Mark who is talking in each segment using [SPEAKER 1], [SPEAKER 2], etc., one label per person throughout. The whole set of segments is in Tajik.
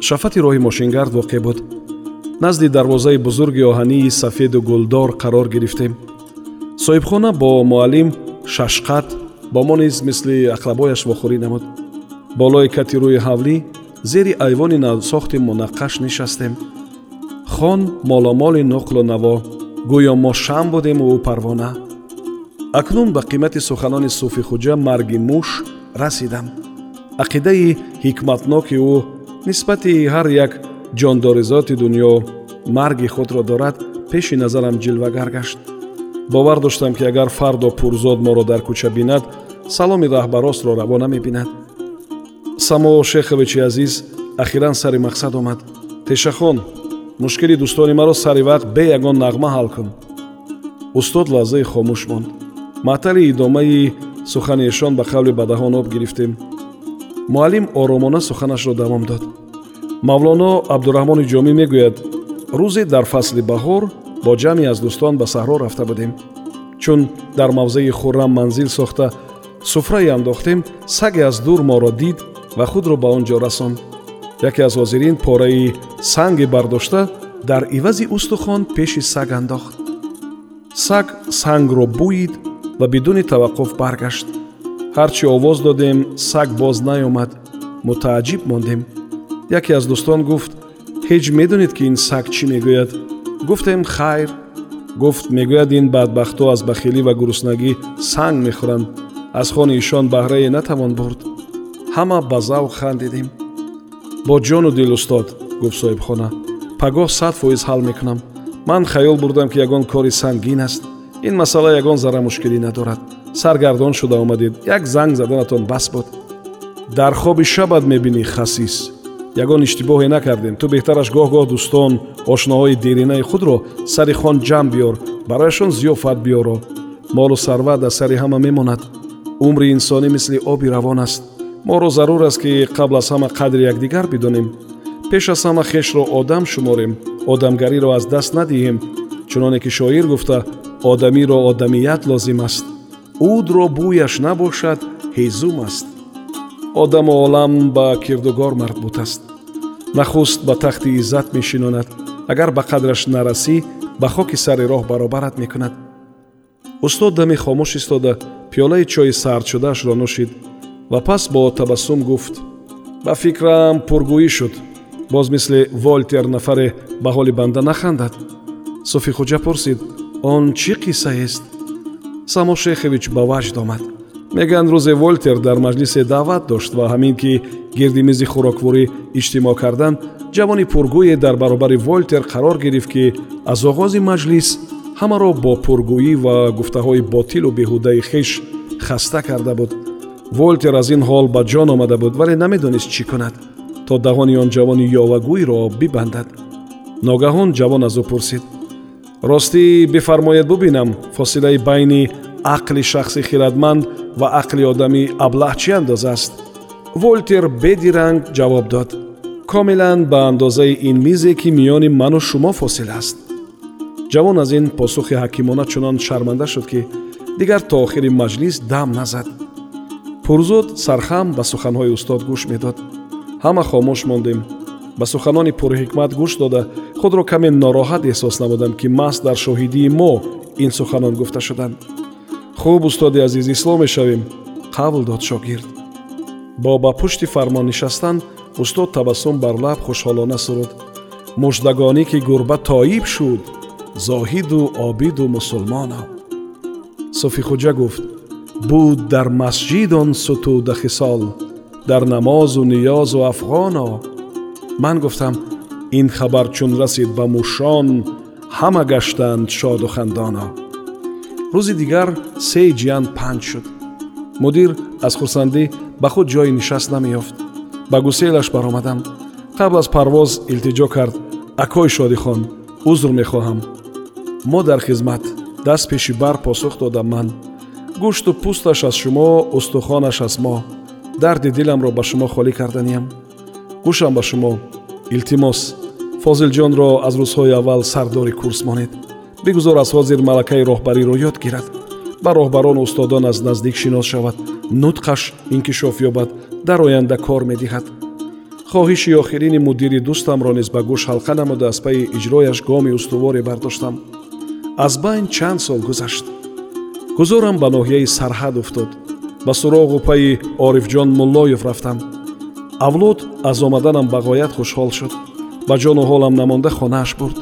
[SPEAKER 1] шафати роҳи мошингард воқеъ буд. Назди дарвозаи бузурги оҳании сафеду гулдор қарор гирифтем. Соҳибхона бо муаллим шашқат бо мо низ мисли ақрабояш вохӯрӣ намуд. Болои кати рӯи ҳавлӣ зери айвони навсохти мунаққаш нишастем. Хон моломоли нуқлу наво гӯё мо шам будему ӯ парвона. Акнун ба қимати суханони суфи хуҷа марги муш расидам. Ақидаи ҳикматноки ӯ нисбати ҳар як ҷондоризоти дунё марги худро дорад пеши назарам ҷилвагар гашт бовар доштам ки агар фардо пурзод моро дар кӯча бинад саломи раҳбаростро раво намебинад само шеховичи азиз ахиран сари мақсад омад. Тешахон мушкили дӯстони маро сари вақт бе ягон нағма ҳал кун устод лаҳзаи хомӯш монд. Маътали идомаи суханиашон ба қавли ба даҳон об гирифтем муаллим оромона суханашро давом дод мавлоно абдураҳмони ҷомӣ мегӯяд рӯзе дар фасли баҳор бо ҷамъе аз дӯстон ба саҳро рафта будем чун дар мавзеи хуррам манзил сохта суфрае андохтем саге аз дур моро дид ва худро ба он ҷо расонд яке аз ҳозирин пораи санге бардошта дар ивази устухон пеши саг андохт саг сангро бӯид ва бидуни таваққуф баргашт ҳарчи овоз додем саг боз наёмад мутааҷҷиб мондем. Яке аз дӯстон гуфт ҳеҷ медонед ки ин саг чӣ мегӯяд? Гуфтем хайр гуфт мегӯяд ин бадбахтҳо аз бахилӣ ва гуруснагӣ санг мехӯранд. Аз хони ишон баҳрае натавон бурд. Ҳама ба завқ хандидем бо ҷону дил устод гуфт соҳибхона. Пагоҳ сад фоиз ҳал мекунам. Ман хаёл бурдам ки ягон кори сангин аст ин масъала ягон зарра мушкилӣ надорад. Саргардон шуда омадед. Як занг заданатон бас буд дар хоби шабат мебинӣ хасис. Ягон иштибоҳе накардем. Ту беҳтараш гоҳ-гоҳ дӯстон ошноҳои деринаи худро сари хон ҷамъ биёр барояшон зиёфат биёро. Молу сарват аз сари ҳама мемонад. Умри инсонӣ мисли оби равон аст. Моро зарур аст ки қабл аз ҳама қадри якдигар бидонем. Пеш аз ҳама хешро одам шуморем. Одамгариро аз даст надиҳем. Чуноне ки шоир гуфта одамиро одамият лозим аст. Удро бӯяш набошад ҳезум аст. Одаму олам ба кирдугор мардбут аст. Нахуст ба тахти иззат мешинонад. Агар ба қадраш нарасӣ ба хоки сари роҳ баробарат мекунад. Устод даме хомӯш истода пиёлаи чойи сардшудаашро нӯшид ва пас бо табассум гуфт. Ба фикрам пургӯӣ шуд. Боз мисли волтер нафаре ба ҳоли банда нахандад. Суфи хуҷа пурсид он чӣ қиссаест само шехович ба ваҷд омад. Мегӯянд рӯзе волтер дар маҷлисе даъват дошт ва ҳамин ки гирди мизи хӯрокворӣ иҷтимоъ карданд ҷавони пургӯе дар баробари волтер қарор гирифт ки аз оғози маҷлис ҳамаро бо пургӯӣ ва гуфтаҳои ботилу беҳудаи хеш хаста карда буд. Волтер аз ин ҳол ба ҷон омада буд вале намедонист чӣ кунад то даҳони он ҷавони ёвагӯйро бибандад. Ногаҳон ҷавон аз ӯ пурсид ростӣ бифармоед бубинам фосилаи байни ақли шахси хиратманд ва ақли одамӣ аблаҳ чӣ андоза аст? Волтер бедиранг ҷавоб дод. Комилан ба андозаи ин мизе ки миёни ману шумо фосила аст. Ҷавон аз ин посухи ҳакимона чунон шарманда шуд ки дигар то охири маҷлис дам назад. Пурзуд сархам ба суханҳои устод гӯш медод. Ҳама хомӯш мондем ба суханони пурҳикмат гӯш дода худро каме нороҳат эҳсос намудам ки маҳз дар шоҳидии мо ин суханон гуфта шуданд хуб устоди азиз ислом мешавем қавл дод шогирд бо ба пушти фармон нишастан устод табассум бар лаб хушҳолона суруд муждагонӣ ки гурба тоиб шуд зоҳиду обиду мусулмоно суфихуҷа гуфт буд дар масҷид он сутуда хисол дар намозу ниёзу афғоно ман гуфтам ин хабар чун расид ба мушон ҳама гаштанд шоду хандоно рӯзи дигар сеи ҷиян панҷ шуд мудир аз хурсандӣ ба худ ҷои нишаст намеёфт ба гуселаш баромадам қабл аз парвоз илтиҷо кард акои шодихон узр мехоҳам мо дар хизмат даст пеши бар посух додам ман гӯшту пӯсташ аз шумо устухонаш аз мо дарди диламро ба шумо холӣ карданиям гӯшам ба шумо. Илтимос фозилҷонро аз рӯзҳои аввал сардори курс монед. Бигузор аз ҳозир малакаи роҳбариро ёд гирад. Ба роҳбарону устодон аз наздик шинос шавад. Нутқаш инкишоф ёбад. Дар оянда кор медиҳад. Хоҳиши охирини мудири дӯстамро низ ба гӯш ҳалқа намуда аз пайи иҷрояш гоми устуворе бардоштам. Аз байн чанд сол гузашт. Гузорам ба ноҳияи сарҳад уфтод. Ба суроғу пайи орифҷон муллоев рафтам авлод аз омаданам ба ғоят хушҳол шуд. Ба ҷону ҳолам намонда хонааш бурд.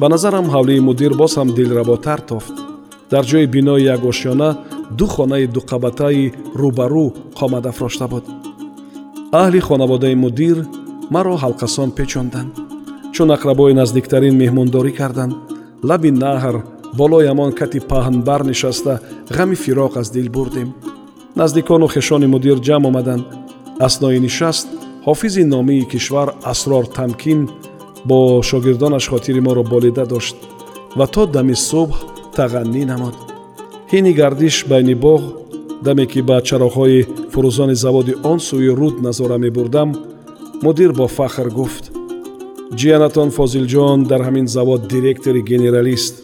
[SPEAKER 1] Ба назарам ҳавлии мудир боз ҳам дилработар тофт. Дар ҷои бинои як ошёна ду хонаи дуқабатаи рӯбарӯ қомад афрошта буд. Аҳли хонаводаи мудир маро ҳалқасон печонданд. Чун ақрабои наздиктарин меҳмондорӣ карданд. Лаби наҳр болои ҳамон кати паҳнбар нишаста ғами фироқ аз дил бурдем. Наздикону хешони мудир ҷамъ омаданд аснои нишаст ҳофизи номии кишвар асрор тамкин бо шогирдонаш хотири моро болида дошт ва то дами субҳ тағаннӣ намуд ҳини гардиш байни боғ даме ки ба чароғҳои фурӯзони заводи он сӯи руд назора мебурдам мудир бо фахр гуфт ҷиянатон фозилҷон дар ҳамин завод директори генералист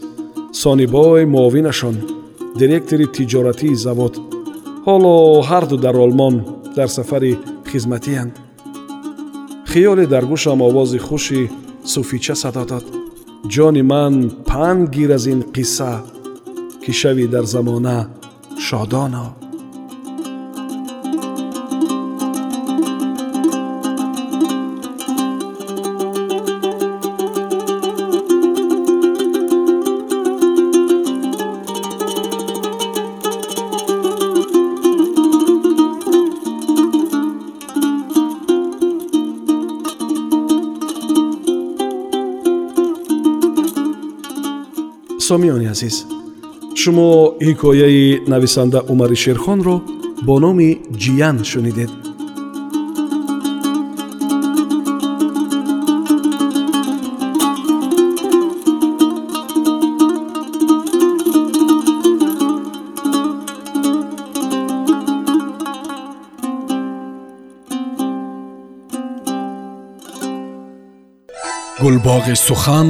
[SPEAKER 1] сонибой муовинашон директори тиҷоратии завод ҳоло ҳарду дар олмон дар сафари хизматиянд хиёле дар гӯшам овози хуши суфича садо дод. Ҷони ман панд гир аз ин қисса ки шави дар замона шодоно сомиёни азиз шумо ҳикояи нависанда умари шерхонро бо номи ҷиян шунидед
[SPEAKER 2] гулбоғи сухан